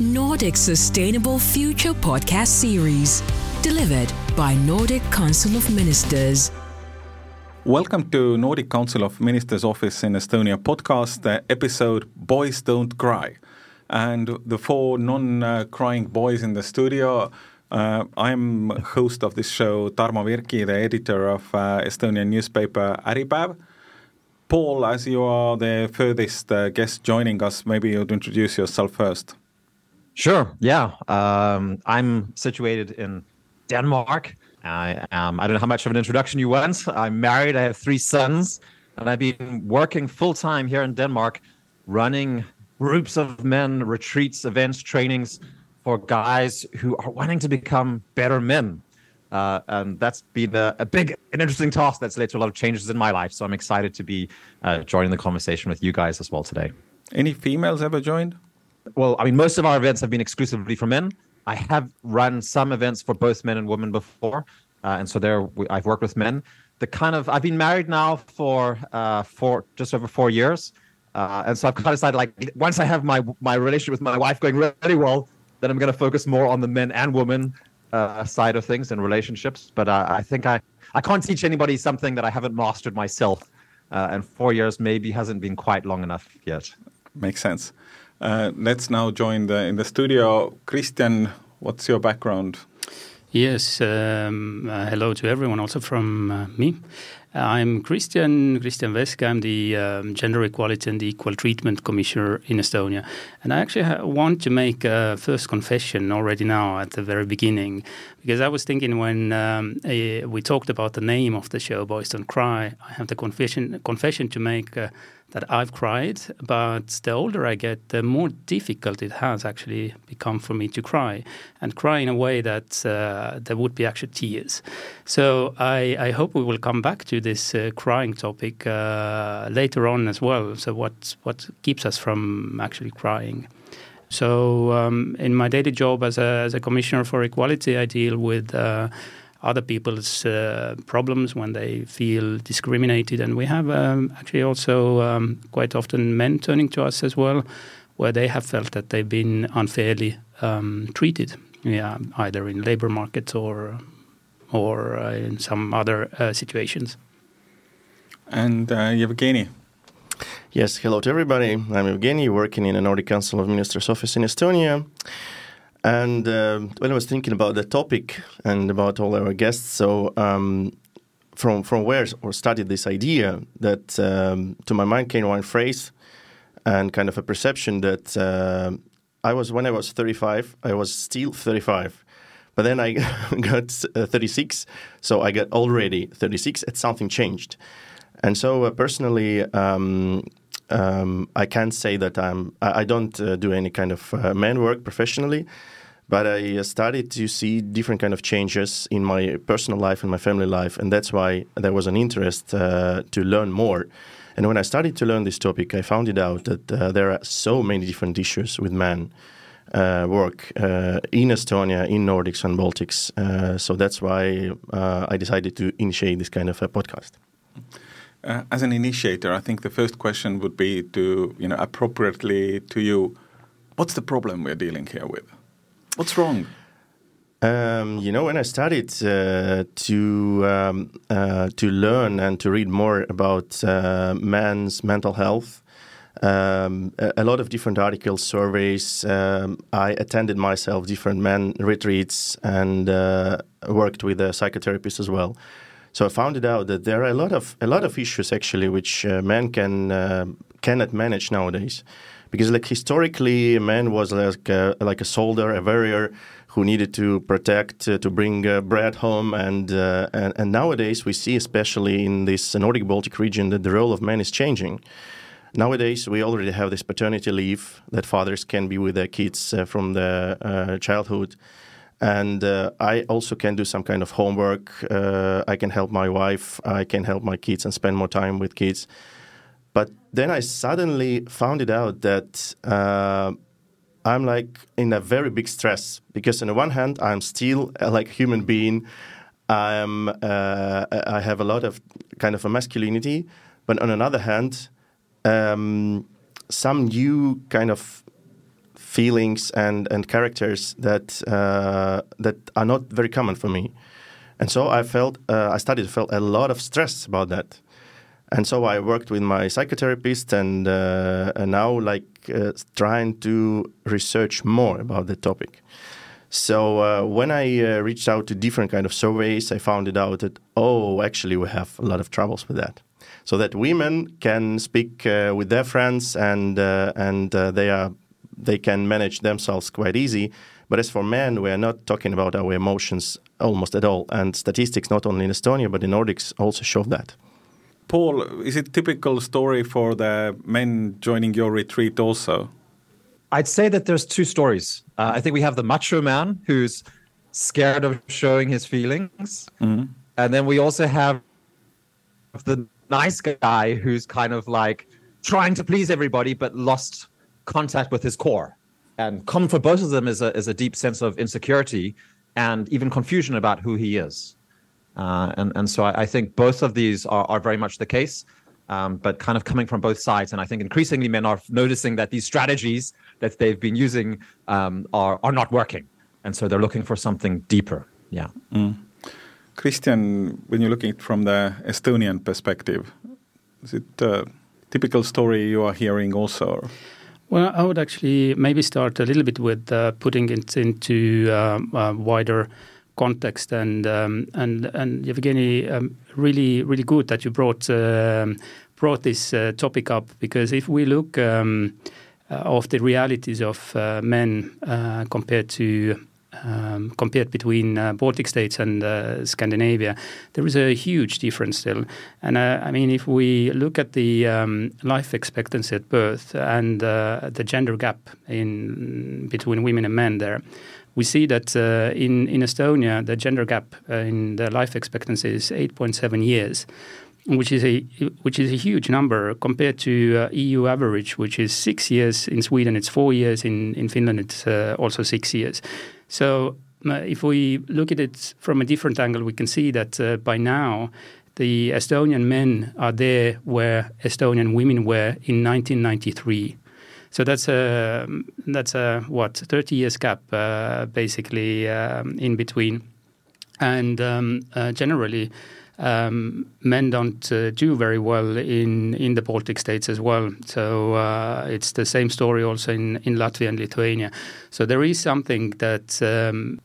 Nordic Sustainable Future podcast series, delivered by Nordic Council of Ministers. Welcome to Nordic Council of Ministers office in Estonia podcast uh, episode Boys Don't Cry. And the four non-crying boys in the studio uh, I'm host of this show, Tarmo Virki, the editor of uh, Estonian newspaper Äripäev. Paul, as you are the furthest uh, guest joining us, maybe you'd introduce yourself first. Sure. Yeah. Um, I'm situated in Denmark. I, um, I don't know how much of an introduction you want. I'm married. I have three sons, and I've been working full time here in Denmark, running groups of men, retreats, events, trainings for guys who are wanting to become better men. Uh, and that's been a, a, big and interesting task that's led to a lot of changes in my life. So I'm excited to be uh, joining the conversation with you guys as well today. Any females ever joined? Well, I mean, most of our events have been exclusively for men. I have run some events for both men and women before, uh, and so there I've worked with men. The kind of I've been married now for uh, for just over four years, uh, and so I've kind of decided like once I have my my relationship with my wife going really well, then I'm going to focus more on the men and women uh, side of things and relationships. But uh, I think I, I can't teach anybody something that I haven't mastered myself. Uh, and four years maybe hasn't been quite long enough yet. Makes sense. Uh, let's now join the in the studio. Christian, what's your background? Yes, um, uh, hello to everyone, also from uh, me. I'm Christian, Christian Veske. I'm the um, Gender Equality and Equal Treatment Commissioner in Estonia. And I actually want to make a first confession already now at the very beginning, because I was thinking when um, a, we talked about the name of the show, Boys Don't Cry, I have the confession, confession to make. Uh, that I've cried, but the older I get, the more difficult it has actually become for me to cry, and cry in a way that uh, there would be actually tears. So I, I, hope we will come back to this uh, crying topic uh, later on as well. So what what keeps us from actually crying? So um, in my daily job as a, as a commissioner for equality, I deal with uh, other people's uh, problems when they feel discriminated. And we have um, actually also um, quite often men turning to us as well, where they have felt that they've been unfairly um, treated, yeah, either in labor markets or or uh, in some other uh, situations. And uh, Jevgeni. Yes, hello to everybody. I'm Jevgeni, working in the Nordic Council of Ministers office in Estonia. And uh, when I was thinking about the topic and about all our guests, so um, from from where or started this idea that um, to my mind came one phrase and kind of a perception that uh, I was when I was 35, I was still 35. But then I got uh, 36, so I got already 36, and something changed. And so uh, personally, um, um, I can't say that I'm. I, I don't uh, do any kind of uh, man work professionally, but I started to see different kind of changes in my personal life and my family life, and that's why there was an interest uh, to learn more. And when I started to learn this topic, I found it out that uh, there are so many different issues with men. Uh, work uh, in Estonia, in Nordics and Baltics. so that's why I decided to initiate this kind of a podcast. Uh, as an initiator, I think the first question would be to, you know, appropriately to you, what's the problem we're dealing here with? What's wrong? Um, you know, when I started uh, to um, uh, to learn and to read more about uh, man's mental health, um, a, a, lot of different articles, surveys. Um, I attended myself different men retreats and uh, worked with a psychotherapist as well. So I found it out that there are a lot of a lot of issues actually which uh, men can uh, cannot manage nowadays, because like historically, a man was like a, like a soldier, a warrior who needed to protect, uh, to bring uh, bread home, and, uh, and and nowadays we see, especially in this Nordic Baltic region, that the role of men is changing. Nowadays, we already have this paternity leave that fathers can be with their kids uh, from the childhood and uh, I also can do some kind of homework. Uh, I can help my wife. I can help my kids and spend more time with kids. But then I suddenly found it out that uh, I'm like in a very big stress because on the one hand I'm still uh, like a human being. I'm uh, I have a lot of kind of a masculinity, but on another hand, um, some new kind of feelings and, and characters that uh, that are not very common for me, and so I felt uh, I started to feel a lot of stress about that, and so I worked with my psychotherapist and, uh, and now like uh, trying to research more about the topic. So uh, when I uh, reached out to different kind of surveys, I found it out that oh, actually we have a lot of troubles with that. So that women can speak uh, with their friends and uh, and uh, they are they can manage themselves quite easy. But as for men, we are not talking about our emotions almost at all. And statistics, not only in Estonia but in Nordics, also show that. Paul, is it typical story for the men joining your retreat also? I'd say that there's two stories. Uh, I think we have the macho man who's scared of showing his feelings, mm-hmm. and then we also have the nice guy who's kind of like trying to please everybody but lost contact with his core. And common for both of them is a is a deep sense of insecurity and even confusion about who he is. Uh, and and so I, I, think both of these are, are very much the case, um, but kind of coming from both sides. And I think increasingly men are noticing that these strategies that they've been using um, are are not working, and so they're looking for something deeper. Yeah. Mm. Christian, when you're looking from the Estonian perspective, is it a typical story you are hearing also? Well, I would actually maybe start a little bit with uh, putting it into um, a wider context and um, and and Jevgeni, um, really really good that you brought uh, brought this uh, topic up because if we look um, uh, of the realities of uh, men uh, compared to um, compared between uh, Baltic states and uh, Scandinavia, there is a huge difference still. And uh, I mean, if we look at the um, life expectancy at birth and uh, the gender gap in between women and men there, we see that uh, in in Estonia the gender gap in the life expectancy is 8.7 years which is a which is a huge number compared to uh, EU average, which is six years in Sweden. It's four years in in Finland. It's also six years. So uh, if we look at it from a different angle, we can see that uh, by now the Estonian men are there where Estonian women were in 1993. So that's a that's a what 30 years gap uh, basically um, in between, and um, uh, generally. Um, men don't uh, do very well in, in the Baltic states as well. So uh, it's the same story also in, in Latvia and Lithuania. So there is something that um,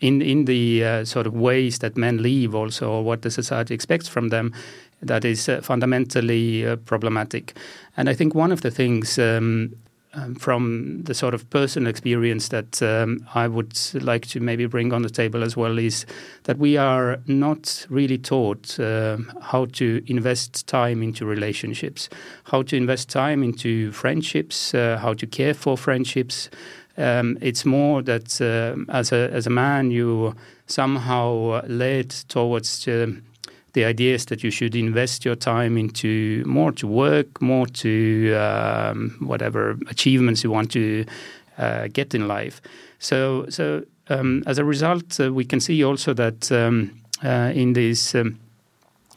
in in the uh, sort of ways that men live also or what the society expects from them that is uh, fundamentally uh, problematic. And I think one of the things um, um, from the sort of personal experience that um, I would like to maybe bring on the table as well is that we are not really taught uh, how to invest time into relationships, how to invest time into friendships, uh, how to care for friendships. Um, it's more that uh, as a as a man you somehow led towards um, the idea is that you should invest your time into more to work, more to um, whatever achievements you want to uh, get in life. So, so um, as a result, uh, we can see also that um, uh, in these um,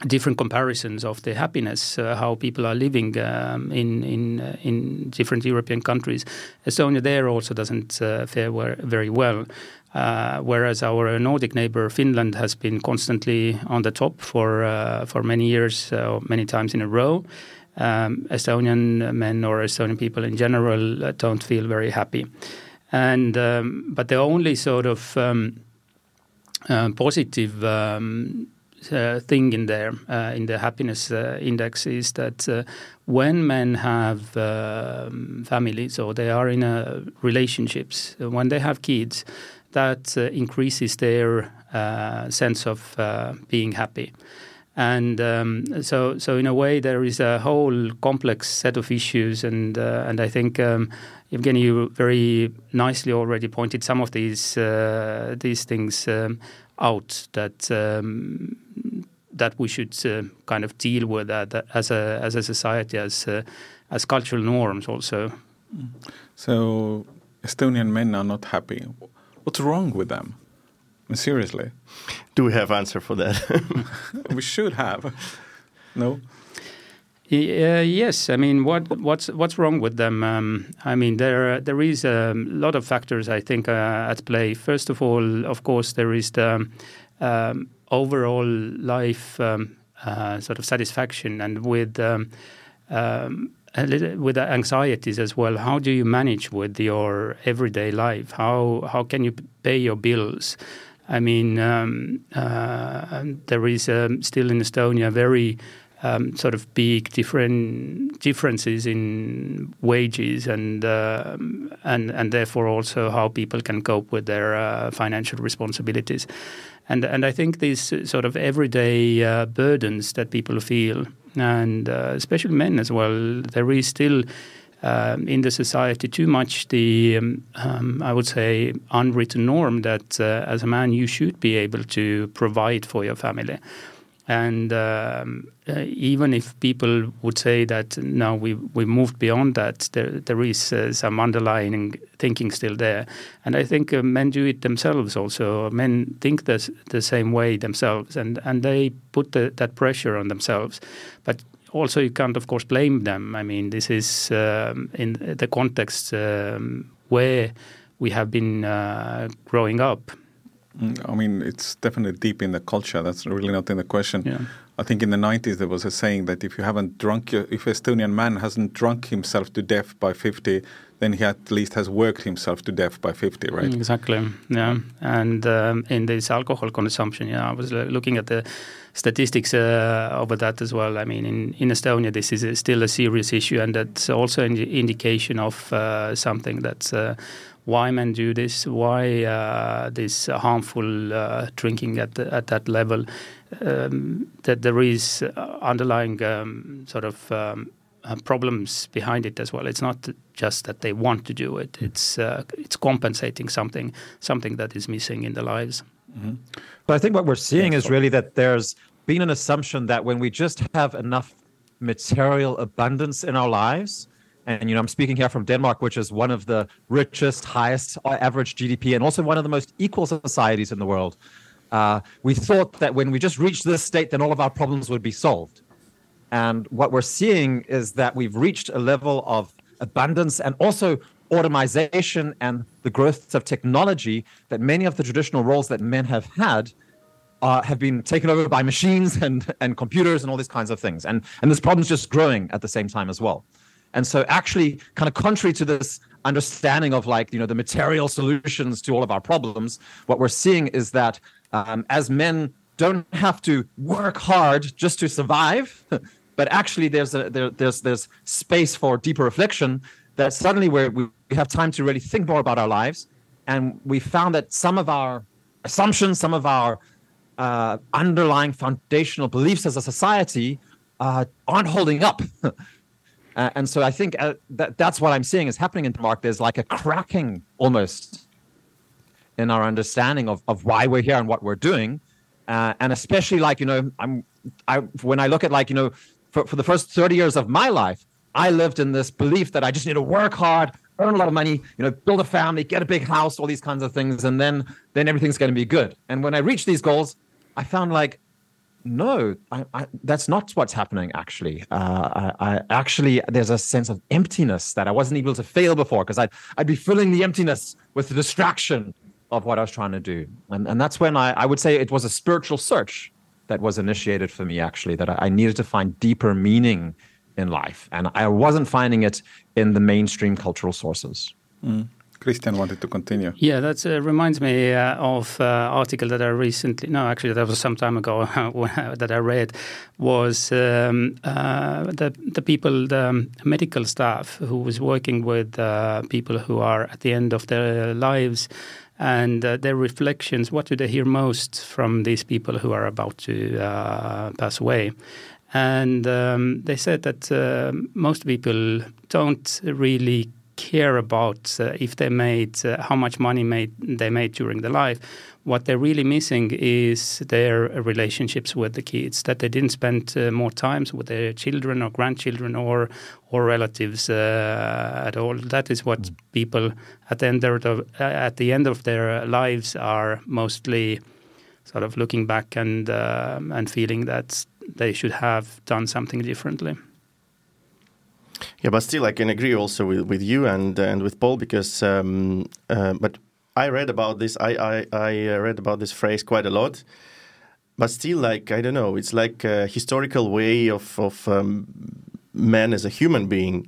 different comparisons of the happiness, uh, how people are living um, in in uh, in different European countries, Estonia there also doesn't uh, fare very well. Uh, whereas our Nordic neighbor Finland has been constantly on the top for uh, for many years, uh, many times in a row. Um, Estonian men or Estonian people in general uh, don't feel very happy, and um, but the only sort of um, uh, positive. Um, thing in there in the happiness index is that when men have um, families or they are in relationships, when they have kids, that uh, increases their uh, sense of uh, being happy. And um, so, so in a way, there is a whole complex set of issues, and and I think um, Jevgeni, you very nicely already pointed some of these these things um, out that um, that we should uh, kind of deal with that, that, as a as a society as uh, as cultural norms also. So Estonian men are not happy. What's wrong with them? Seriously. Do we have answer for that? we should have. No. Uh, yes, I mean, what what's what's wrong with them? Um, I mean, there there is a lot of factors I think uh, at play. First of all, of course, there is the um, overall life um, uh, sort of satisfaction, and with um, um, little, with anxieties as well. How do you manage with your everyday life? How how can you pay your bills? I mean, um, uh, there is still in Estonia very um, sort of big different differences in wages and uh, and and therefore also how people can cope with their uh, financial responsibilities, and and I think these sort of everyday uh, burdens that people feel, and uh, especially men as well, there is still. Um, in the society, too much the um, um, I would say unwritten norm that uh, as a man you should be able to provide for your family, and um, uh, even if people would say that now we we moved beyond that, there there is uh, some underlying thinking still there, and I think uh, men do it themselves also. Men think the the same way themselves, and and they put the, that pressure on themselves, but. Also, you can't, of course, blame them. I mean, this is um, in the context um, where we have been uh, growing up I mean, it's definitely deep in the culture. That's really not in the question. Yeah. I think in the 90s there was a saying that if you haven't drunk, your, if Estonian man hasn't drunk himself to death by 50, then he at least has worked himself to death by 50, right? Mm, exactly, yeah. And um, in this alcohol consumption, yeah, I was looking at the statistics uh, over that as well. I mean, in, in Estonia, this is still a serious issue, and that's also an indication of uh, something that's uh, why men do this, why uh, this harmful uh, drinking at the, at that level. Um, that there is underlying um, sort of um, uh, problems behind it as well. It's not just that they want to do it; it's uh, it's compensating something something that is missing in their lives. Mm-hmm. But I think what we're seeing is really that there's been an assumption that when we just have enough material abundance in our lives, and you know i'm speaking here from denmark which is one of the richest highest average gdp and also one of the most equal societies in the world uh, we thought that when we just reached this state then all of our problems would be solved and what we're seeing is that we've reached a level of abundance and also automation and the growth of technology that many of the traditional roles that men have had uh, have been taken over by machines and, and computers and all these kinds of things. And, and this problem's just growing at the same time as well. And so, actually, kind of contrary to this understanding of like, you know, the material solutions to all of our problems, what we're seeing is that um, as men don't have to work hard just to survive, but actually there's a there, there's there's space for deeper reflection that suddenly we we have time to really think more about our lives, and we found that some of our assumptions, some of our uh, underlying foundational beliefs as a society uh, aren't holding up. Uh, and so I think uh, that that's what I'm seeing is happening in Denmark. There's like a cracking almost in our understanding of, of why we're here and what we're doing. Uh, and especially like, you know, I'm, I, when I look at like, you know, for, for the first 30 years of my life, I lived in this belief that I just need to work hard, earn a lot of money, you know, build a family, get a big house, all these kinds of things. And then, then everything's going to be good. And when I reached these goals, I found like, no, I, I, that's not what's happening. Actually, uh, I, actually there's a sense of emptiness that I wasn't able to feel before because I'd I'd be filling the emptiness with the distraction of what I was trying to do, and and that's when I I would say it was a spiritual search that was initiated for me. Actually, that I, needed to find deeper meaning in life, and I wasn't finding it in the mainstream cultural sources. Mm. Christian wanted to continue. Yeah, that uh, reminds me uh, of uh, article that I recently, no, actually that was some time ago that I read, was um, uh, the the people, the medical staff who was working with uh, people who are at the end of their lives, and uh, their reflections. What do they hear most from these people who are about to pass away? And um, they said that most people don't really care about uh, if they made uh, how much money made they made during their life. What they're really missing is their relationships with the kids. That they didn't spend uh, more times with their children or grandchildren or or relatives uh, at all. That is what mm. people at the end of uh, at the end of their lives are mostly sort of looking back and uh, and feeling that they should have done something differently. Yeah, but still, I can agree also with, with you and and with Paul because, um, uh, but I read about this. I I, I uh, read about this phrase quite a lot, but still, like I don't know, it's like a historical way of of um, man as a human being.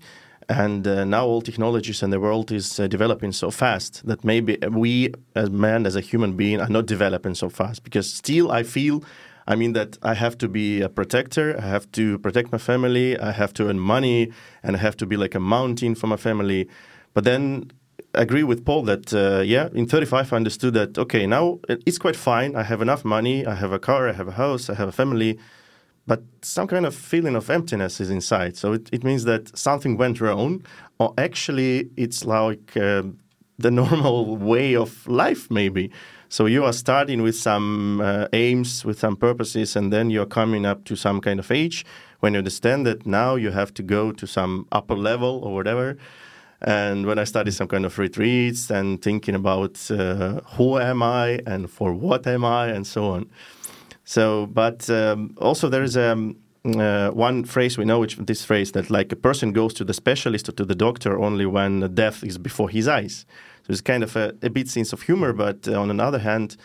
And uh, now all technologies and the world is uh, developing so fast that maybe we as man, as a human being, are not developing so fast. Because still, I feel I mean that I have to be a protector. I have to protect my family. I have to earn money, and I have to be like a mountain for my family. But then I agree with Paul that uh, yeah, in 35 I understood that okay, now it's quite fine. I have enough money. I have a car. I have a house. I have a family. But some kind of feeling of emptiness is inside. So it, it means that something went wrong, or actually it's like uh, the normal way of life, maybe. So you are starting with some uh, aims, with some purposes, and then you're coming up to some kind of age when you understand that now you have to go to some upper level or whatever. And when I started some kind of retreats and thinking about uh, who am I and for what am I and so on. So, but um, also there is um, uh, one phrase we know, which this phrase that like a person goes to the specialist or to the doctor only when death is before his eyes. So it's kind of a, a bit sense of humor, but uh, on another hand,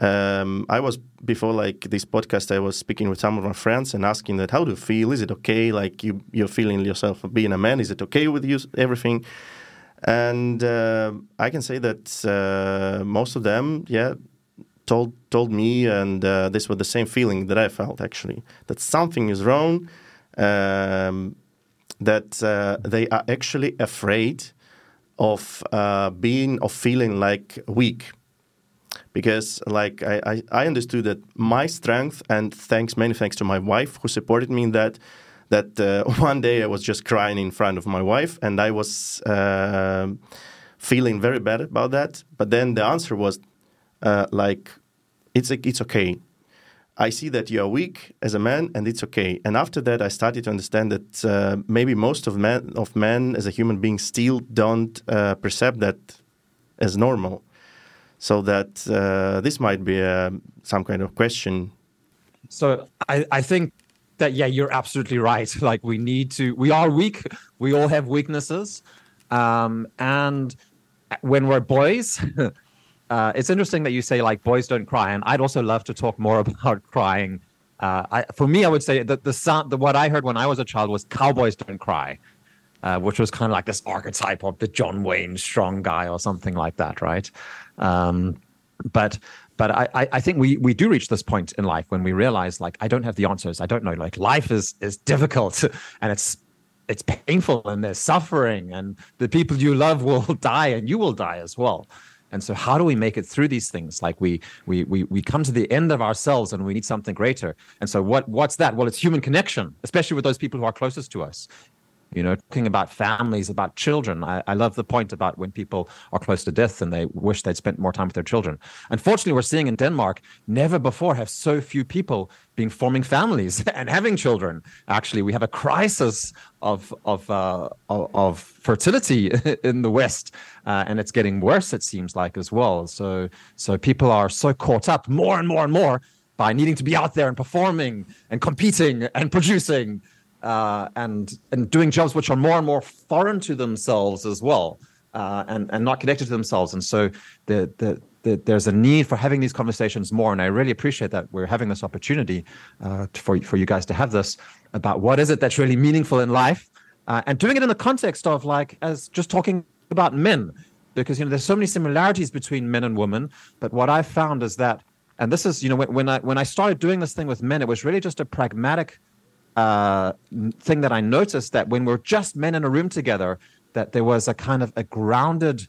um, I was before like this podcast. I was speaking with some of my friends and asking that how do you feel? Is it okay? Like you you're feeling yourself being a man? Is it okay with you? Everything. And uh, I can say that uh, most of them, yeah, told told me, and uh, this was the same feeling that I felt actually that something is wrong. Um, that uh, they are actually afraid of uh, being of feeling like weak because like I, I, I, understood that my strength and thanks many thanks to my wife who supported me in that that uh, one day I was just crying in front of my wife and I was uh, feeling very bad about that but then the answer was uh, like it's it's okay I see that you are weak as a man, and it's okay. And after that, I started to understand that uh, maybe most of men of men as a human being still don't uh, perceive that as normal. So that uh, this might be uh, some kind of question. So I, I think that yeah, you're absolutely right. Like we need to. We are weak. We all have weaknesses, um, and when we're boys. uh, it's interesting that you say like boys don't cry, and I'd also love to talk more about crying. Uh, I, for me, I would say that the sound, the, what I heard when I was a child was cowboys don't cry, uh, which was kind of like this archetype of the John Wayne strong guy or something like that, right? Um, but but I, I think we we do reach this point in life when we realize like I don't have the answers. I don't know. Like life is is difficult and it's it's painful and there's suffering and the people you love will die and you will die as well. And so how do we make it through these things? Like we we we we come to the end of ourselves and we need something greater. And so what what's that? Well, it's human connection, especially with those people who are closest to us you know talking about families about children. I, I, love the point about when people are close to death and they wish they'd spent more time with their children. Unfortunately we're seeing in denmark never before have so few people been forming families and having children. Actually we have a crisis of of uh, of, fertility in the west uh, and it's getting worse it seems like as well. So so people are so caught up more and more and more by needing to be out there and performing and competing and producing uh, and and doing jobs which are more and more foreign to themselves as well, uh, and and not connected to themselves. And so the, the the there's a need for having these conversations more. And I really appreciate that we're having this opportunity uh, for for you guys to have this about what is it that's really meaningful in life, uh, and doing it in the context of like as just talking about men, because you know there's so many similarities between men and women. But what I've found is that, and this is you know when, when I when I started doing this thing with men, it was really just a pragmatic uh, thing that I noticed that when we're just men in a room together, that there was a kind of a grounded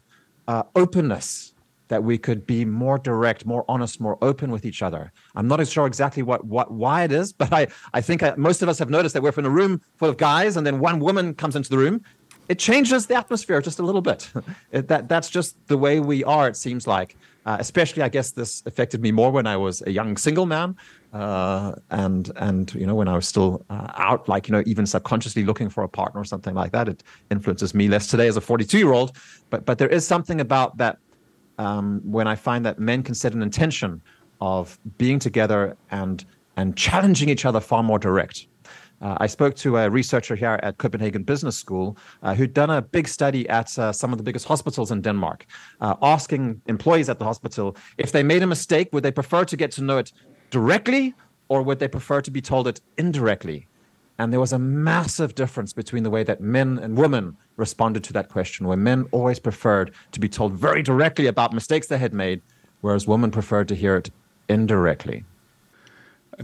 uh, openness that we could be more direct, more honest, more open with each other. I'm not sure exactly what, what why it is, but I, I think I, most of us have noticed that we're in a room full of guys and then one woman comes into the room. It changes the atmosphere just a little bit. it, that, that's just the way we are, it seems like. Uh, especially, I guess this affected me more when I was a young single man uh, and and you know when I was still uh, out, like you know even subconsciously looking for a partner or something like that, it influences me less today as a 42 year old. But but there is something about that um, when I find that men can set an intention of being together and and challenging each other far more direct. Uh, I spoke to a researcher here at Copenhagen Business School uh, who'd done a big study at uh, some of the biggest hospitals in Denmark, uh, asking employees at the hospital if they made a mistake, would they prefer to get to know it directly or would they prefer to be told it indirectly? And there was a massive difference between the way that men and women responded to that question, where men always preferred to be told very directly about mistakes they had made, whereas women preferred to hear it indirectly.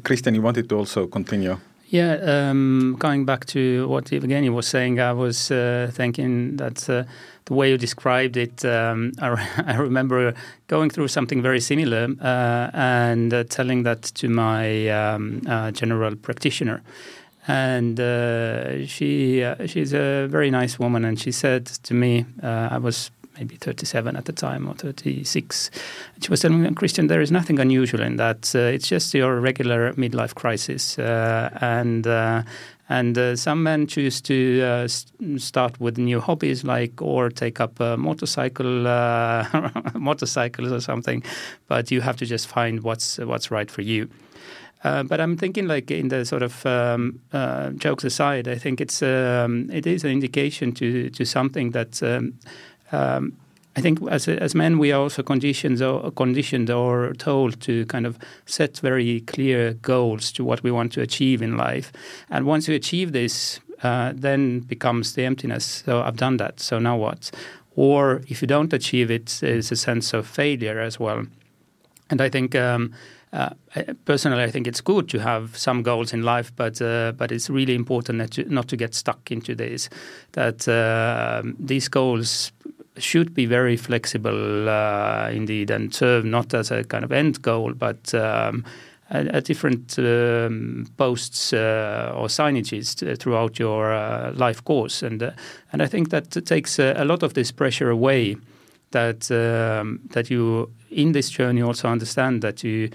Christian, you wanted to also continue. Yeah, um, going back to what Jevgeni was saying, I was uh, thinking that uh, the way you described it, um, I, I, remember going through something very similar uh, and uh, telling that to my um, uh, general practitioner. And uh, she she's a very nice woman, and she said to me, I was maybe 37 at the time or 36. And she was telling me, Christian, there is nothing unusual in that. Uh, it's just your regular midlife crisis. Uh, and uh, and uh, some men choose to uh, start with new hobbies, like or take up a motorcycle, uh, motorcycles or something. But you have to just find what's what's right for you. Uh, but I'm thinking, like in the sort of um, uh, jokes aside, I think it's um, it is an indication to to something that um, um, I think as as men we are also conditioned or conditioned or told to kind of set very clear goals to what we want to achieve in life, and once you achieve this, uh, then becomes the emptiness. So I've done that. So now what? Or if you don't achieve it, there's a sense of failure as well. And I think. Um, uh, personally, I think it's good to have some goals in life, but uh, but it's really important not to, not to get stuck into this. That uh, these goals should be very flexible uh, indeed and serve not as a kind of end goal, but um, at, different um, posts uh, or signages throughout your uh, life course. And uh, and I think that takes a lot of this pressure away. That um, that you in this journey also understand that you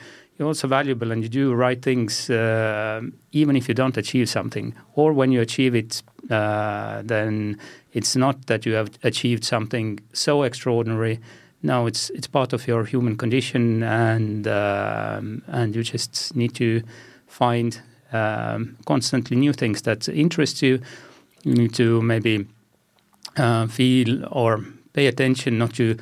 also valuable and you do right things uh, even if you don't achieve something or when you achieve it uh, then it's not that you have achieved something so extraordinary. No, it's it's part of your human condition, and um, and you just need to find um, constantly new things that interest you. You need to maybe uh, feel or pay attention, not to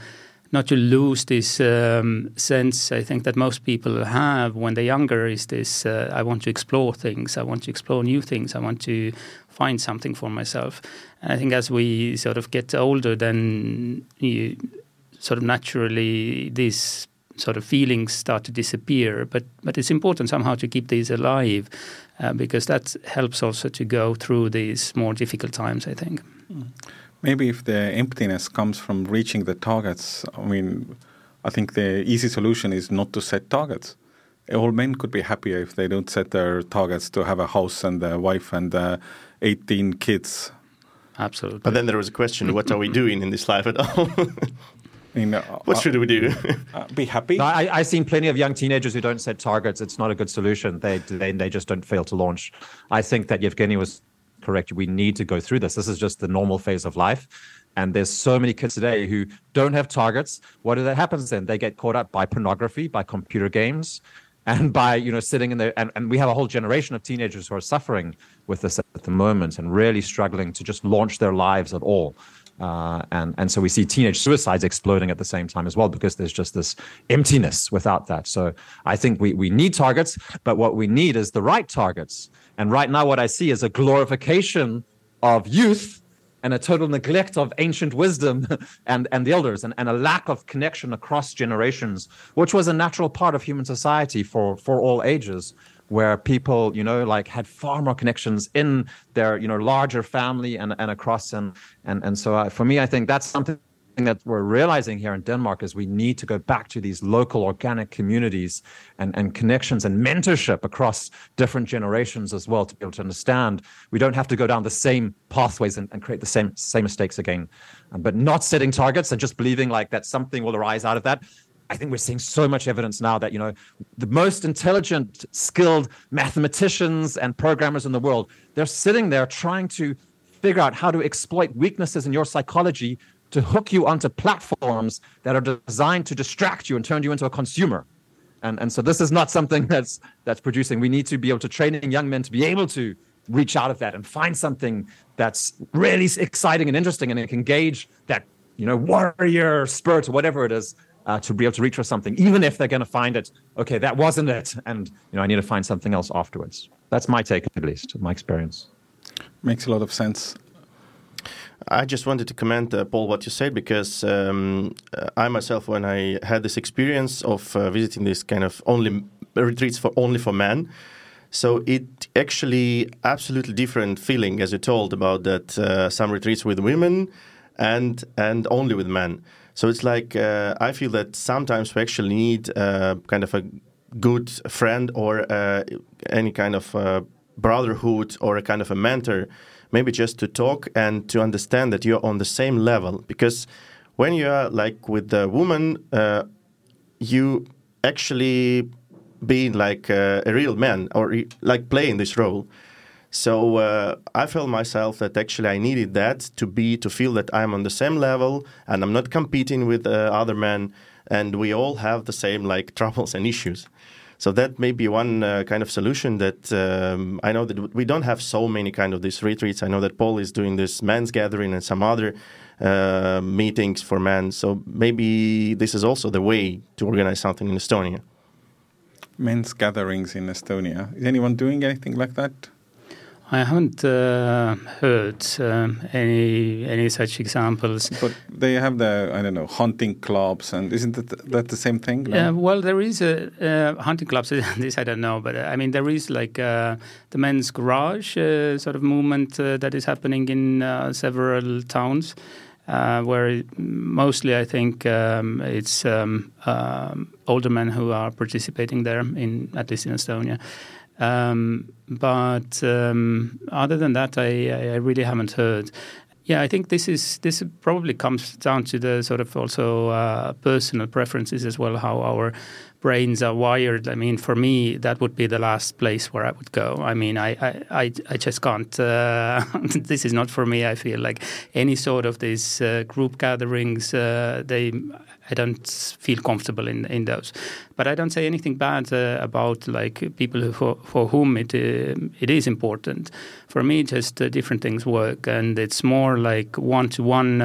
not to lose this um, sense. I think that most people have when they're younger is this: uh, I want to explore things, I want to explore new things, I want to find something for myself. And I think as we sort of get older, then you sort of naturally these sort of feelings start to disappear. But but it's important somehow to keep these alive uh, because that helps also to go through these more difficult times. I think. Mm. Maybe if the emptiness comes from reaching the targets, I mean, I think the easy solution is not to set targets. All men could be happier if they don't set their targets to have a house and a wife and uh, 18 kids. Absolutely. But then there was a question what are we doing in this life at all? I mean, uh, what should we do? uh, be happy. No, I, I've seen plenty of young teenagers who don't set targets. It's not a good solution. They, they they just don't fail to launch. I think that Jevgeni was correct. We need to go through this. This is just the normal phase of life. And there's so many kids today who don't have targets. What that happens then? They get caught up by pornography, by computer games, and by you know sitting in there. And, and we have a whole generation of teenagers who are suffering with this at the moment and really struggling to just launch their lives at all. Uh, and and so we see teenage suicides exploding at the same time as well because there's just this emptiness without that. So I think we we need targets, but what we need is the right targets. And right now, what I see is a glorification of youth and a total neglect of ancient wisdom and, and the elders and, and a lack of connection across generations, which was a natural part of human society for, for all ages where people, you know, like had far more connections in their, you know, larger family and, and across. And, and, and so uh, for me, I think that's something that we're realizing here in Denmark is we need to go back to these local organic communities and, and connections and mentorship across different generations as well to be able to understand we don't have to go down the same pathways and, and create the same same mistakes again. Um, but not setting targets and just believing like that something will arise out of that. I think we're seeing so much evidence now that you know the most intelligent, skilled mathematicians and programmers in the world they're sitting there trying to figure out how to exploit weaknesses in your psychology to hook you onto platforms that are designed to distract you and turn you into a consumer. And and so this is not something that's that's producing. We need to be able to train young men to be able to reach out of that and find something that's really exciting and interesting and engage that you know warrior spirit or whatever it is uh, to be able to reach for something even if they're going to find it okay that wasn't it and you know i need to find something else afterwards that's my take at least my experience makes a lot of sense I just wanted to comment, uh, Paul, what you said because um, uh, I myself, when I had this experience of uh, visiting this kind of only retreats for only for men, so it actually absolutely different feeling, as you told about that uh, some retreats with women and and only with men. So it's like uh, I feel that sometimes we actually need uh, kind of a good friend or any kind of brotherhood or a kind of a mentor, maybe just to talk and to understand that you're on the same level. Because when you are like with the woman, uh, you actually being like uh, a real man or like playing this role. So uh, I felt myself that actually I needed that to be to feel that I'm on the same level and I'm not competing with uh, other men, and we all have the same like troubles and issues. So that may be one uh, kind of solution that um, I know that we don't have so many kind of these retreats. I know that Paul is doing this men's gathering and some other uh, meetings for men. So maybe this is also the way to organize something in Estonia men's gatherings in Estonia. Is anyone doing anything like that? I haven't uh, heard um, any any such examples. But they have the I don't know hunting clubs, and isn't that, that the same thing? No? Yeah, well, there is a uh, hunting clubs. this I don't know, but uh, I mean there is like uh, the men's garage uh, sort of movement uh, that is happening in several towns uh, where mostly I think um, it's um, um, older men who are participating there, in at least in Estonia. Um, but um, other than that, I, I, really haven't heard. Yeah, I think this is this probably comes down to the sort of also uh, personal preferences as well, how our brains are wired. I mean, for me, that would be the last place where I would go. I mean, I I, I, just can't. Uh, this is not for me. I feel like any sort of these uh, group gatherings, uh, they. I don't feel comfortable in in those, but I don't say anything bad uh, about like people who, for, for whom it uh, it is important. For me, just uh, different things work, and it's more like one to one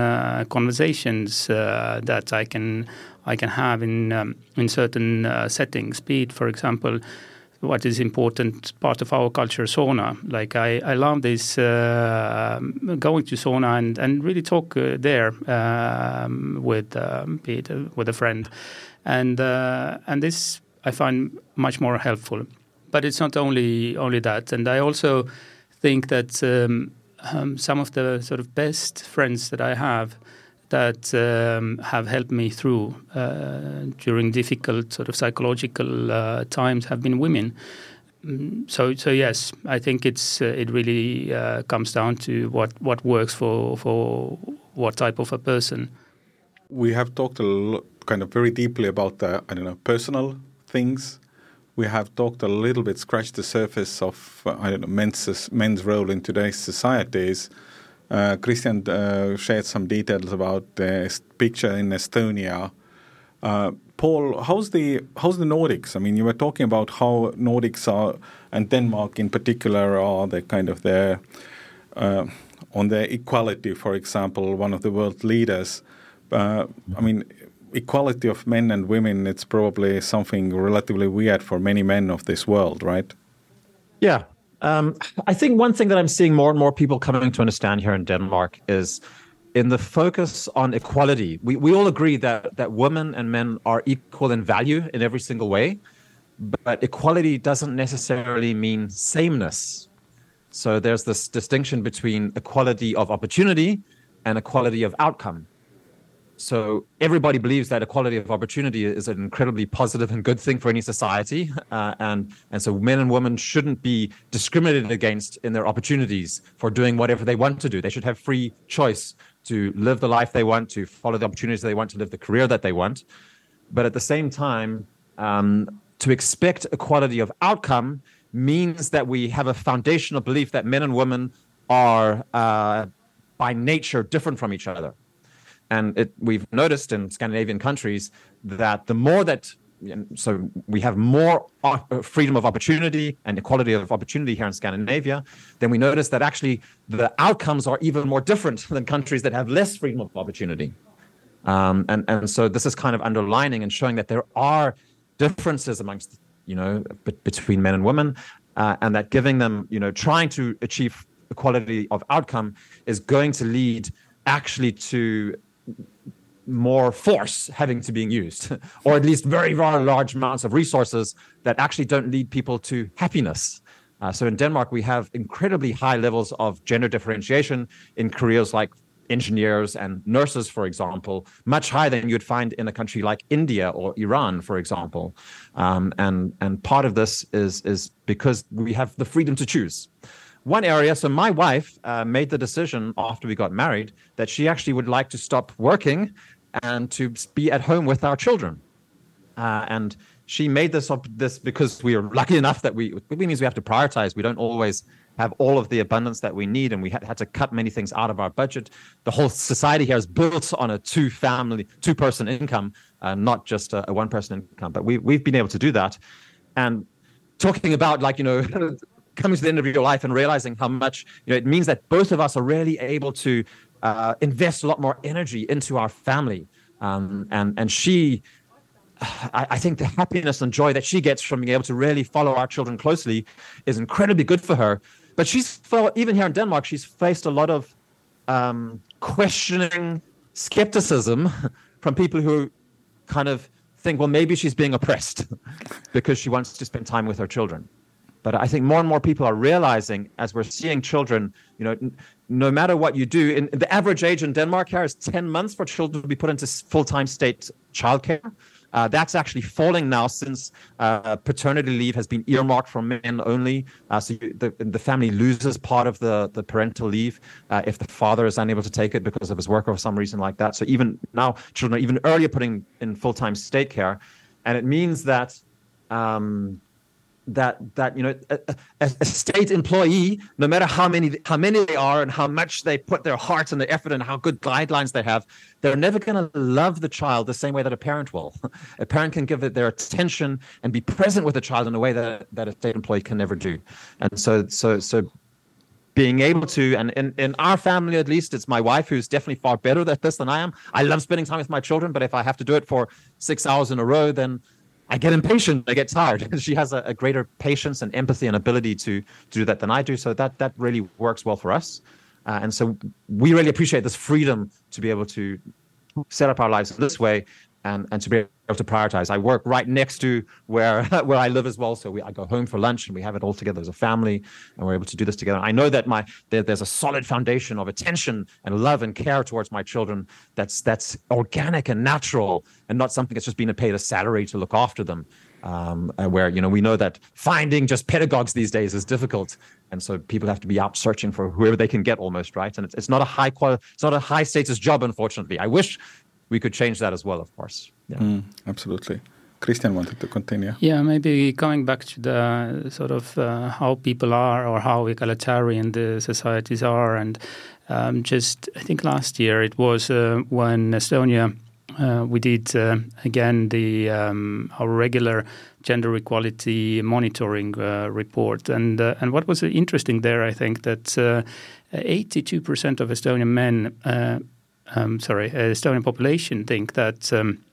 conversations that I can I can have in um, in certain uh, settings. Be it, for example, what is important part of our culture, sauna. Like I, I love this uh, going to sauna and, and really talk uh, there um, with um, be it, uh, with a friend, and uh, and this I find much more helpful. But it's not only only that, and I also think that um, um some of the sort of best friends that I have that um, have helped me through uh, during difficult sort of psychological uh, times have been women. Mm, so, so yes, I think it's uh, it really uh, comes down to what, what works for for what type of a person. We have talked a lot, kind of very deeply about the I don't know personal things. We have talked a little bit, scratched the surface of uh, I don't know men's men's role in today's societies. Uh, Christian uh, shared some details about the picture in Estonia. Uh, Paul, how's the how's the Nordics? I mean, you were talking about how Nordics are, and Denmark in particular, are the kind of the uh, on the equality, for example, one of the world leaders. Uh, I mean, equality of men and women, it's probably something relatively weird for many men of this world, right? Yeah, um, I think one thing that I'm seeing more and more people coming to understand here in Denmark is in the focus on equality. We, we all agree that, that women and men are equal in value in every single way, but equality doesn't necessarily mean sameness. So there's this distinction between equality of opportunity and equality of outcome. So everybody believes that equality of opportunity is an incredibly positive and good thing for any society, uh, and and so men and women shouldn't be discriminated against in their opportunities for doing whatever they want to do. They should have free choice to live the life they want, to follow the opportunities they want, to live the career that they want. But at the same time, um, to expect equality of outcome means that we have a foundational belief that men and women are uh, by nature different from each other and it, we've noticed in Scandinavian countries that the more that so we have more uh, freedom of opportunity and equality of opportunity here in Scandinavia, then we notice that actually the outcomes are even more different than countries that have less freedom of opportunity. Um, and and so this is kind of underlining and showing that there are differences amongst you know b- between men and women, uh, and that giving them you know trying to achieve equality of outcome is going to lead actually to more force having to being used, or at least very, very large amounts of resources that actually don't lead people to happiness. Uh, so in Denmark, we have incredibly high levels of gender differentiation in careers like engineers and nurses, for example, much higher than you'd find in a country like India or Iran, for example. Um, and and part of this is is because we have the freedom to choose one area. So my wife uh, made the decision after we got married that she actually would like to stop working and to be at home with our children. Uh, and she made this up this because we are lucky enough that we it means we have to prioritize. We don't always have all of the abundance that we need, and we had, had to cut many things out of our budget. The whole society here is built on a two family, two person income, uh, not just a, a one person income. But we we've been able to do that, and talking about like you know coming to the end of your life and realizing how much you know it means that both of us are really able to uh, invest a lot more energy into our family. Um, and and she I, I, think the happiness and joy that she gets from being able to really follow our children closely is incredibly good for her. But she's even here in denmark she's faced a lot of um, questioning skepticism from people who kind of think well maybe she's being oppressed because she wants to spend time with her children. But I think more and more people are realizing as we're seeing children, you know, no matter what you do, in, the average age in Denmark here is 10 months for children to be put into full-time state childcare. Uh, that's actually falling now since uh, paternity leave has been earmarked for men only. Uh, so you, the, the family loses part of the, the parental leave uh, if the father is unable to take it because of his work or some reason like that. So even now, children are even earlier putting in full time state care. And it means that um, that that you know a, a, state employee no matter how many how many they are and how much they put their heart and their effort and how good guidelines they have they're never going to love the child the same way that a parent will. A parent can give it their attention and be present with the child in a way that that a state employee can never do. And so so so being able to and in, in our family at least it's my wife who's definitely far better at this than i am. I love spending time with my children but if i have to do it for six hours in a row then I get impatient, I get tired. she has a, a, greater patience and empathy and ability to, to do that than I do. So that that really works well for us. Uh, and so we really appreciate this freedom to be able to set up our lives this way and, and to be able to prioritize. I work right next to where where I live as well, so we, I go home for lunch and we have it all together as a family, and we're able to do this together. I know that my there, there's a solid foundation of attention and love and care towards my children that's that's organic and natural, and not something that's just been paid a salary to look after them. Um, where you know we know that finding just pedagogues these days is difficult, and so people have to be out searching for whoever they can get almost right. And it's, it's not a high quality, it's not a high status job, unfortunately. I wish we could change that as well, of course. Yeah. Mm, absolutely. Christian wanted to continue. Yeah, maybe coming back to the sort of uh, how people are or how egalitarian the societies are, and um, just I think last year it was uh, when Estonia uh, we did uh, again the um, our regular gender equality monitoring uh, report, and uh, and what was interesting there, I think that uh, eighty two percent of Estonian men, uh, um, sorry, Estonian population think that. Um,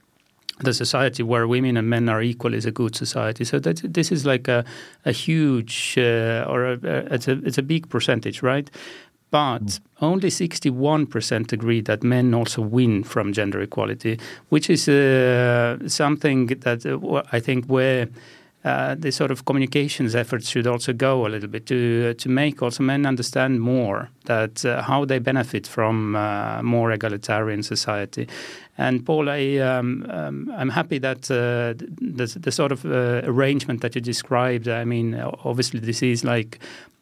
the society where women and men are equal is a good society. So that this is like a, a huge uh, or a, a, it's a it's a big percentage, right? But mm. only 61% agree that men also win from gender equality, which is uh, something that uh, I think where uh, the sort of communications efforts should also go a little bit to to make also men understand more that uh, how they benefit from uh, more egalitarian society. And Paul, I um, um, I'm happy that uh, the, the sort of uh, arrangement that you described. I mean, obviously this is like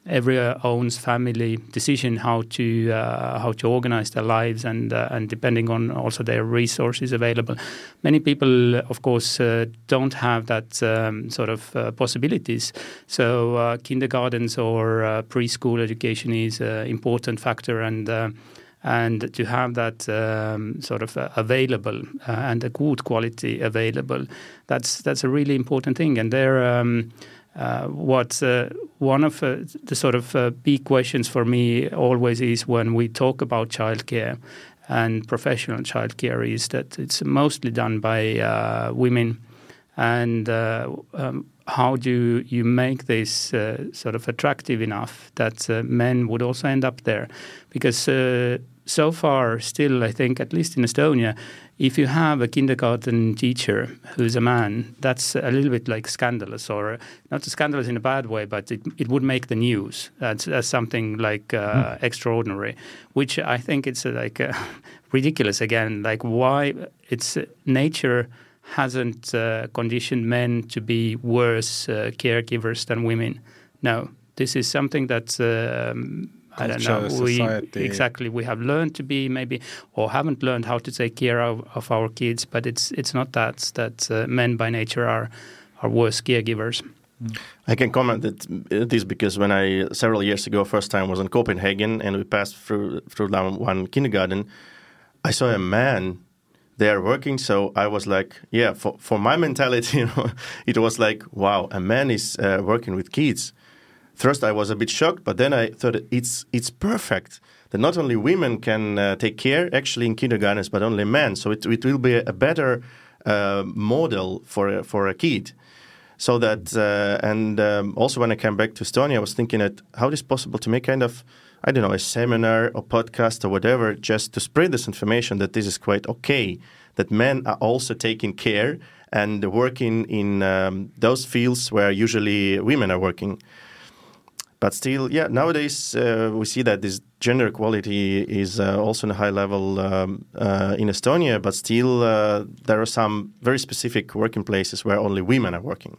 every owns family decision how to uh, how to organize their lives and uh, and depending on also their resources available. Many people, of course, uh, don't have that um, sort of uh, possibilities. So uh, kindergartens or uh, preschool education is an important factor and and to have that um, sort of uh, available uh, and a good quality available, that's that's a really important thing. And there, um, uh, what uh, one of uh, the sort of uh, big questions for me always is when we talk about childcare and professional childcare is that it's mostly done by women, and um, how do you make this uh, sort of attractive enough that uh, men would also end up there? Because uh, so far, still, I think, at least in Estonia, if you have a kindergarten teacher who's a man, that's a little bit like scandalous, or not scandalous in a bad way, but it, it would make the news as, as something like mm. extraordinary, which I think it's like ridiculous again. Like, why? It's nature hasn't uh, conditioned men to be worse uh, caregivers than women. No, this is something that um, I don't know. Society. We exactly we have learned to be maybe or haven't learned how to take care of, of our kids, but it's it's not that that uh, men by nature are are worse caregivers. I can comment that uh, this because when I several years ago, first time was in Copenhagen, and we passed through through one kindergarten, I saw a man they are working. So I was like, yeah, for, for my mentality, you know, it was like, wow, a man is uh, working with kids. First, I was a bit shocked, but then I thought it's it's perfect that not only women can uh, take care actually in kindergartens, but only men. So it, it will be a better uh, model for for a kid. So that uh, and um, also when I came back to Estonia, I was thinking that how it is possible to make kind of I don't know, a seminar or podcast or whatever, just to spread this information that this is quite okay, that men are also taking care and working in um, those fields where usually women are working. But still, yeah, nowadays uh, we see that this gender equality is uh, also in a high level um, uh, in Estonia, but still uh, there are some very specific working places where only women are working.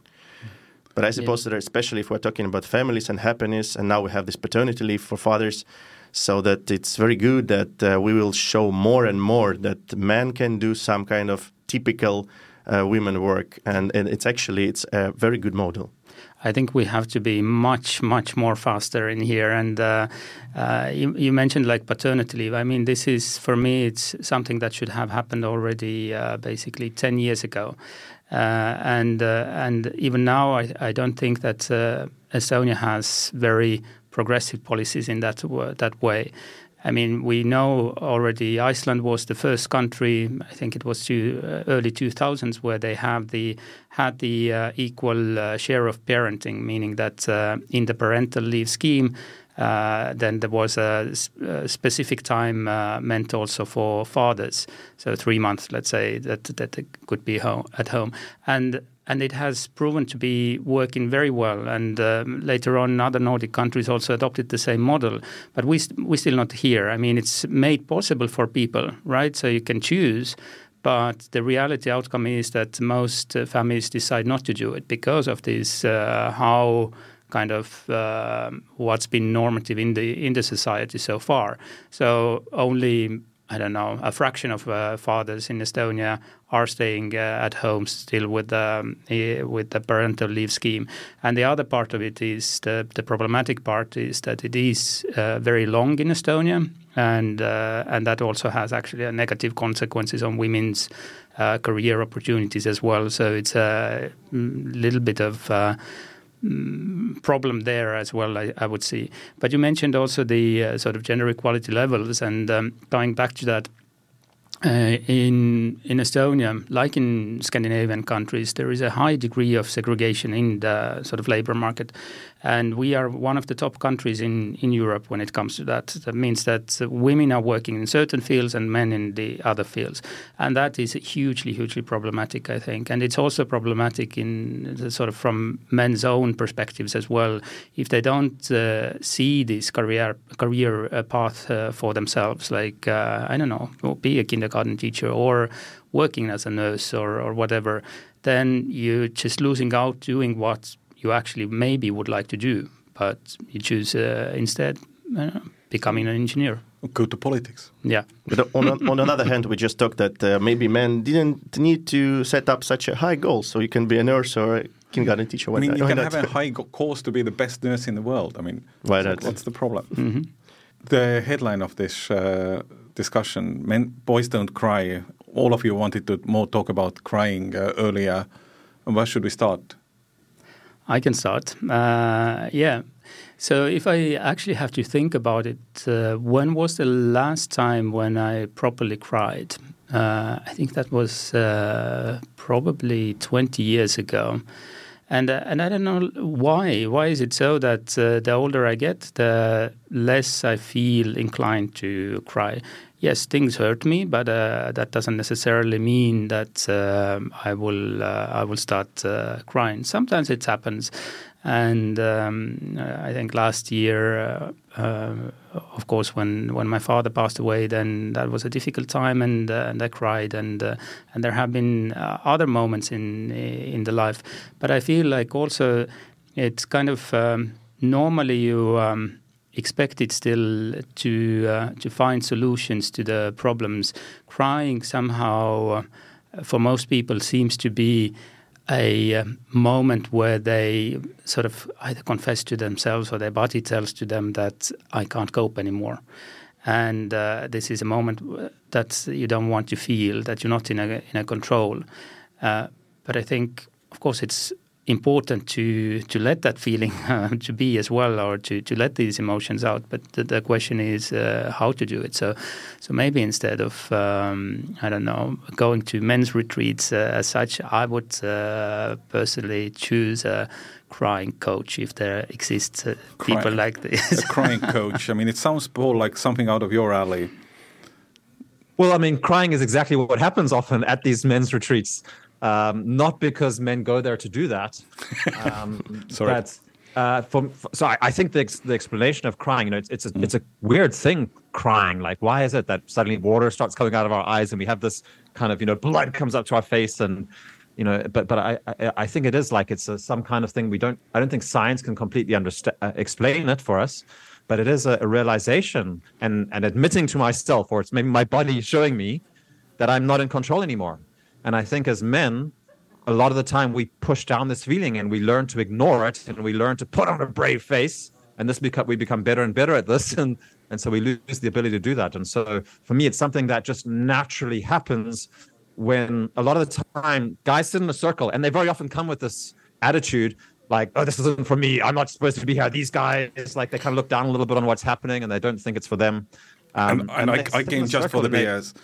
But I suppose yeah. that especially if we're talking about families and happiness, and now we have this paternity leave for fathers, so that it's very good that uh, we will show more and more that men can do some kind of typical uh, women work, and, and it's actually it's a very good model. I think we have to be much, much more faster in here. And uh, uh, you, you, mentioned like paternity leave. I mean, this is for me, it's something that should have happened already, uh, basically ten years ago. Uh, and uh, and even now, I, I don't think that uh, Estonia has very progressive policies in that that way. I mean, we know already Iceland was the first country. I think it was to, uh, early 2000s where they have the had the uh, equal uh, share of parenting, meaning that in the parental leave scheme, uh, then there was a, a specific time uh, meant also for fathers, so three months, let's say, that that could be home, at home, and and it has proven to be working very well. And um, later on, other Nordic countries also adopted the same model, but we we still not here. I mean, it's made possible for people, right? So you can choose. But the reality outcome is that most uh, families decide not to do it because of this uh, how kind of uh, what's been normative in the in the society so far. So only I don't know a fraction of uh, fathers in Estonia are staying uh, at home still with the um, with the parental leave scheme, and the other part of it is the the problematic part is that it is uh, very long in Estonia, and uh, and that also has actually a negative consequences on women's. Uh, career opportunities as well, so it's a mm, little bit of problem there as well, I, I, would see. But you mentioned also the uh, sort of gender equality levels, and um, going back to that, uh, in in Estonia, like in Scandinavian countries, there is a high degree of segregation in the sort of labor market, and we are one of the top countries in, in Europe when it comes to that. That means that women are working in certain fields and men in the other fields, and that is hugely hugely problematic, I think. And it's also problematic in the, sort of from men's own perspectives as well. If they don't uh, see this career career uh, path uh, for themselves, like uh, I don't know, be a kindergarten kindergarten teacher or working as a nurse or, or whatever, then you're just losing out doing what you actually maybe would like to do, but you choose uh, instead uh, becoming an engineer. Go to politics. Yeah. But on, on another hand, we just talked that uh, maybe men didn't need to set up such a high goal, so you can be a nurse or a kindergarten teacher. I mean, you can have a high course to be the best nurse in the world. I mean, why so what's the problem? Mm -hmm. the headline of this uh, discussion, men, boys don't cry. All of you wanted to more talk about crying uh, earlier. Where should we start? I can start. Uh, yeah. So if I actually have to think about it, uh, when was the last time when I properly cried? Uh, I think that was uh, probably 20 years ago. And, uh, and I don't know why. Why is it so that uh, the older I get, the less I feel inclined to cry? Yes, things hurt me, but uh, that doesn't necessarily mean that um, I will I will start crying. Sometimes it happens, and um, I think last year, uh, uh, of course, when, when my father passed away, then that was a difficult time, and uh, and I cried, and uh, and there have been uh, other moments in in the life, but I feel like also it's kind of um, normally you. Um, expect it still to uh, to find solutions to the problems. Crying somehow, for most people, seems to be a uh, moment where they sort of either confess to themselves or their body tells to them that I can't cope anymore. And uh, this is a moment that you don't want to feel, that you're not in a, in a control. Uh, but I think, of course, it's important to to let that feeling uh, to be as well, or to, to let these emotions out. But the, the question is uh, how to do it. So, so maybe instead of um, I don't know going to men's retreats uh, as such, I would uh, personally choose a crying coach if there exists uh, people like this. a crying coach. I mean, it sounds more like something out of your alley. Well, I mean, crying is exactly what happens often at these men's retreats um, not because men go there to do that. Um, Sorry. But, uh, from, so I, I, think the, the explanation of crying, you know, it's, it's a, mm. it's a weird thing, crying. Like, why is it that suddenly water starts coming out of our eyes and we have this kind of, you know, blood comes up to our face and, you know, but but I I, I think it is like it's a, some kind of thing we don't. I don't think science can completely understand uh, explain it for us, but it is a, a realization and and admitting to myself, or it's maybe my body showing me that I'm not in control anymore and I think as men, a lot of the time we push down this feeling and we learn to ignore it and we learn to put on a brave face. And this become we become better and better at this. And and so we lose the ability to do that. And so for me, it's something that just naturally happens when a lot of the time guys sit in a circle and they very often come with this attitude like, oh, this isn't for me. I'm not supposed to be here. These guys, like, they kind of look down a little bit on what's happening and they don't think it's for them. Um, and, and, and I, I came just for the beers.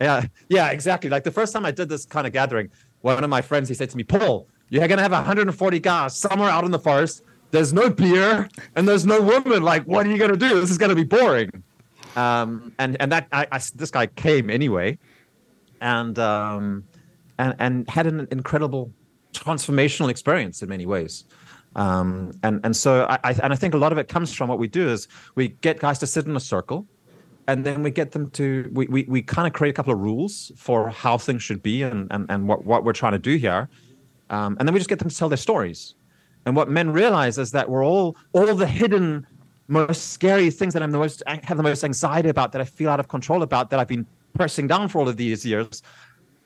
Yeah, yeah, exactly. Like the first time I did this kind of gathering, one of my friends he said to me, "Paul, you're gonna have 140 guys somewhere out in the forest. There's no beer and there's no woman. Like, what are you gonna do? This is gonna be boring." Um, and and that I, I this guy came anyway, and um, and and had an incredible transformational experience in many ways. Um, and and so I, I and I think a lot of it comes from what we do is we get guys to sit in a circle and then we get them to we, we, we kind of create a couple of rules for how things should be and and, and what, what we're trying to do here um, and then we just get them to tell their stories. And what men realize is that we're all all the hidden most scary things that i'm the most have the most anxiety about that i feel out of control about that i've been pressing down for all of these years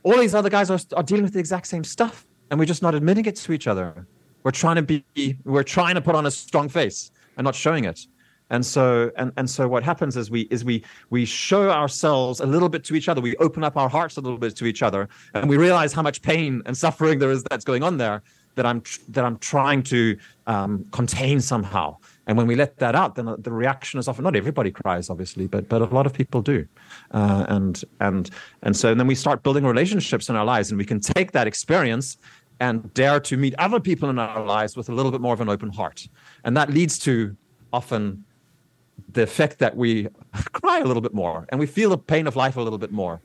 all these other guys are, are dealing with the exact same stuff and we're just not admitting it to each other. We're trying to be we're trying to put on a strong face and not showing it and so and, and so what happens is we is we we show ourselves a little bit to each other. We open up our hearts a little bit to each other and we realize how much pain and suffering there is that's going on there that i'm that i'm trying to um, contain somehow. And when we let that out then the reaction is often not everybody cries obviously but but a lot of people do. Uh, and and and so and then we start building relationships in our lives and we can take that experience and dare to meet other people in our lives with a little bit more of an open heart. And that leads to often the effect that we cry a little bit more and we feel the pain of life a little bit more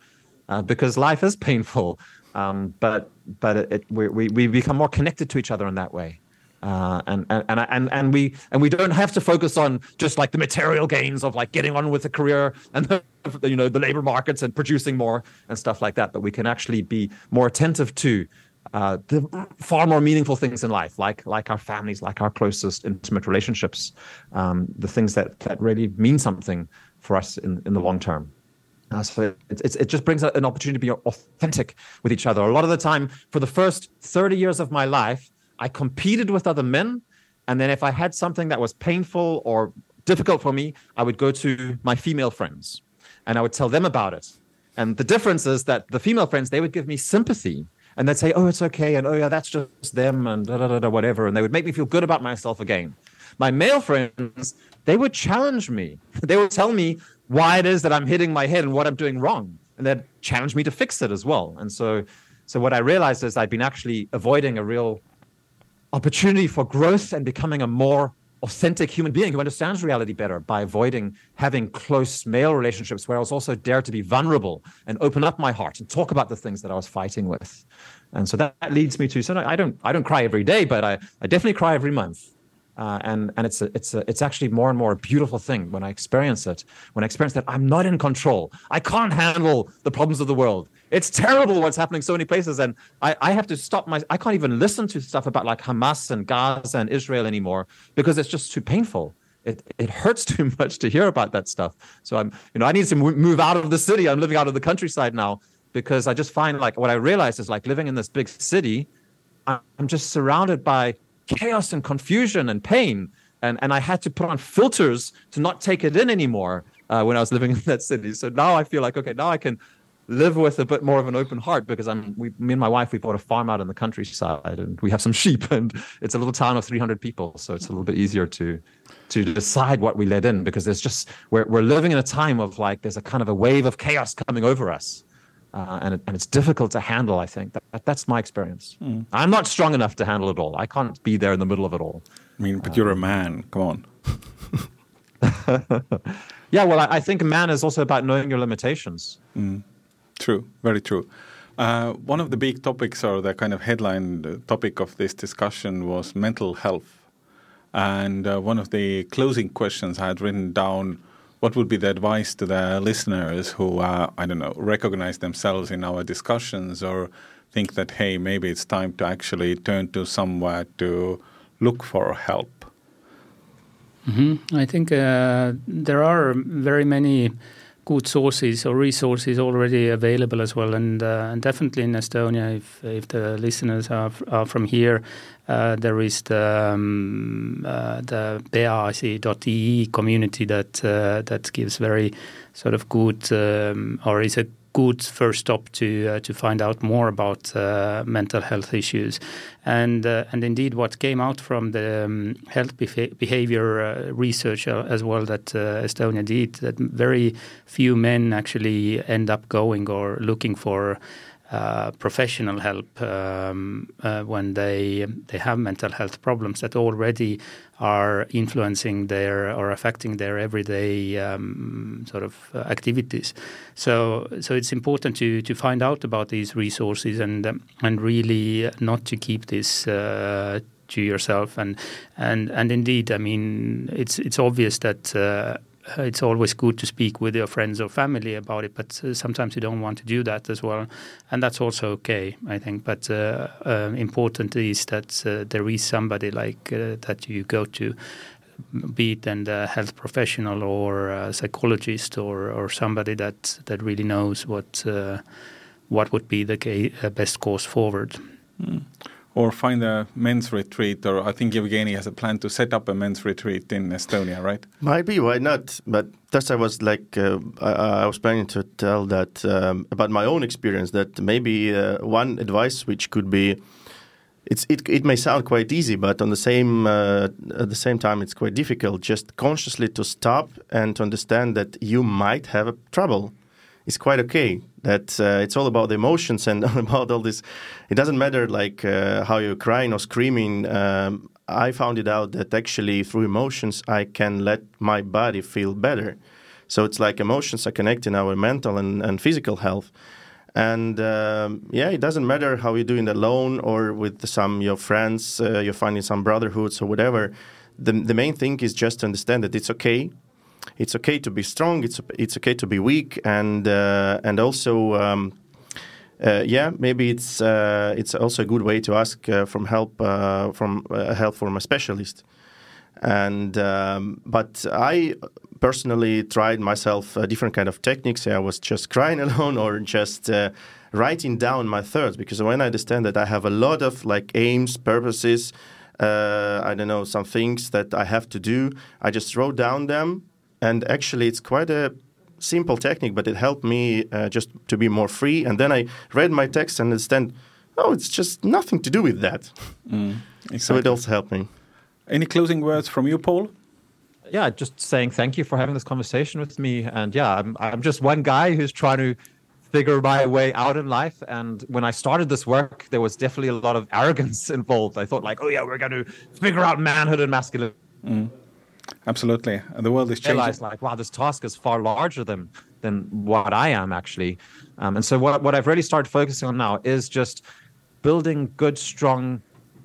uh, because life is painful. Um, but but it, it, we, we become more connected to each other in that way. Uh, and, and and and we and we don't have to focus on just like the material gains of like getting on with a career and the, you know the labor markets and producing more and stuff like that but we can actually be more attentive to uh, the far more meaningful things in life, like like our families, like our closest intimate relationships, um, the things that that really mean something for us in, in the long term. Uh, so it, it, it just brings an opportunity to be authentic with each other. A lot of the time, for the first 30 years of my life, I competed with other men. And then if I had something that was painful or difficult for me, I would go to my female friends and I would tell them about it. And the difference is that the female friends, they would give me sympathy and they'd say, oh, it's okay. And oh, yeah, that's just them and da, da, da, whatever. And they would make me feel good about myself again. My male friends, they would challenge me. They would tell me why it is that I'm hitting my head and what I'm doing wrong. And they'd challenge me to fix it as well. And so, so what I realized is I'd been actually avoiding a real opportunity for growth and becoming a more authentic human being who understands reality better by avoiding having close male relationships where I was also dare to be vulnerable and open up my heart and talk about the things that I was fighting with. And so that, that leads me to so I don't I don't cry every day, but I, I definitely cry every month. Uh, and and it's a, it's a, it's actually more and more a beautiful thing when I experience it. When I experience that I'm not in control. I can't handle the problems of the world. It's terrible what's happening so many places, and I, I have to stop my. I can't even listen to stuff about like Hamas and Gaza and Israel anymore because it's just too painful. It it hurts too much to hear about that stuff. So I'm you know I need to move out of the city. I'm living out of the countryside now because I just find like what I realize is like living in this big city. I'm just surrounded by chaos and confusion and pain. And, and I had to put on filters to not take it in anymore uh, when I was living in that city. So now I feel like, okay, now I can live with a bit more of an open heart because I'm, we, me and my wife, we bought a farm out in the countryside and we have some sheep and it's a little town of 300 people. So it's a little bit easier to, to decide what we let in because there's just, we're, we're living in a time of like, there's a kind of a wave of chaos coming over us uh, and, it, and it's difficult to handle. I think that, that that's my experience. Mm. I'm not strong enough to handle it all. I can't be there in the middle of it all. I mean, but you're a man. Come on. yeah, well, I, I, think man is also about knowing your limitations. Mm. True, very true. Uh, one of the big topics, or the kind of headline topic of this discussion, was mental health. And uh, one of the closing questions I had written down what would be the advice to the listeners who, uh, I don't know, recognize themselves in our discussions or think that, hey, maybe it's time to actually turn to somewhere to look for help? Mm-hmm. I think uh, there are very many good sources or resources already available as well, and, uh, and definitely in Estonia, if if the listeners are, are from here, uh, there is the um, uh, the peaasi.ee community that uh, that gives very sort of good um, or is a good first stop to uh, to find out more about uh, mental health issues, and uh, and indeed what came out from the um, health beha- behavior uh, research uh, as well that uh, Estonia did that very few men actually end up going or looking for uh, professional help um, uh, when they they have mental health problems that already are influencing their or affecting their everyday um, sort of uh, activities. So so it's important to to find out about these resources and and really not to keep this uh, to yourself and and and indeed I mean it's it's obvious that uh, it's always good to speak with your friends or family about it, but uh, sometimes you don't want to do that as well, and that's also okay, I think. But uh, uh important is that uh, there is somebody like uh, that you go to, be it then a health professional or a psychologist or, or somebody that that really knows what what would be the best course forward. Mm or find a men's retreat, or I think Jevgeni has a plan to set up a men's retreat in Estonia, right? Might be, why not? But that's I was like, uh, I, I, was planning to tell that um, about my own experience. That maybe uh, one advice which could be, it's it it may sound quite easy, but on the same uh, at the same time, it's quite difficult. Just consciously to stop and to understand that you might have a trouble is quite okay. That uh, it's all about the emotions and about all this. It doesn't matter like uh, how you're crying or screaming. Um, I found it out that actually through emotions I can let my body feel better. So it's like emotions are connecting our mental and, and physical health. And um, yeah, it doesn't matter how you're doing alone or with some your friends. Uh, you're finding some brotherhoods or whatever. The the main thing is just to understand that it's okay it's okay to be strong. It's it's okay to be weak, and uh, and also. Um, uh, yeah, maybe it's uh, it's also a good way to ask uh, from help uh, from uh, help from a specialist. And um, but I personally tried myself different kind of techniques. I was just crying alone or just writing down my thoughts because when I understand that I have a lot of like aims, purposes, uh, I don't know, some things that I have to do. I just wrote down them, and actually, it's quite a simple technique, but it helped me uh, just to be more free. And then I read my text and understand, oh, it's just nothing to do with that. Mm, So it also helped me. Any closing words from you, Paul? yeah, just saying thank you for having this conversation with me. And yeah, I'm I'm just one guy who's trying to figure my way out in life. And when I started this work, there was definitely a lot of arrogance involved. I thought like, oh yeah, we're going to figure out manhood and masculinity. Absolutely. and The world is changing. Realize like, wow, this task is far larger than than what I am actually. Um, and so what what I've really started focusing on now is just building good, strong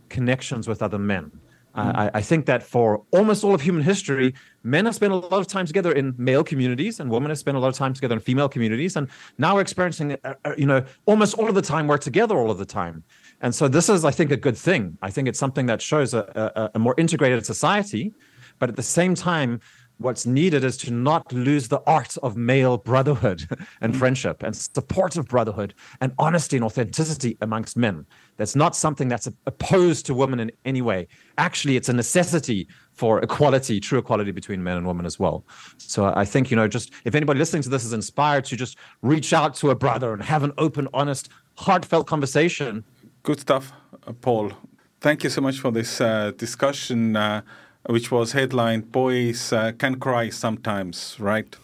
connections with other men. I, I think that for almost all of human history, men have spent a lot of time together in male communities, and women have spent a lot of time together in female communities. And now we're experiencing, uh, uh, you know, almost all of the time we're together all of the time. And so this is, I think, a good thing. I think it's something that shows a, a, a more integrated society. But at the same time, what's needed is to not lose the art of male brotherhood and friendship and supportive brotherhood and honesty and authenticity amongst men. That's not something that's opposed to women in any way. Actually, it's a necessity for equality, true equality between men and women as well. So I think, you know, just if anybody listening to this is inspired to just reach out to a brother and have an open, honest, heartfelt conversation, Good stuff, uh, Paul. Thank you so much for this uh, discussion, uh, which was headlined "Boys uh, Can Cry Sometimes," right?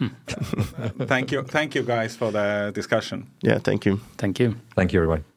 Uh, thank you, thank you, guys, for the discussion. Yeah, thank you. Thank you. thank you, everybody.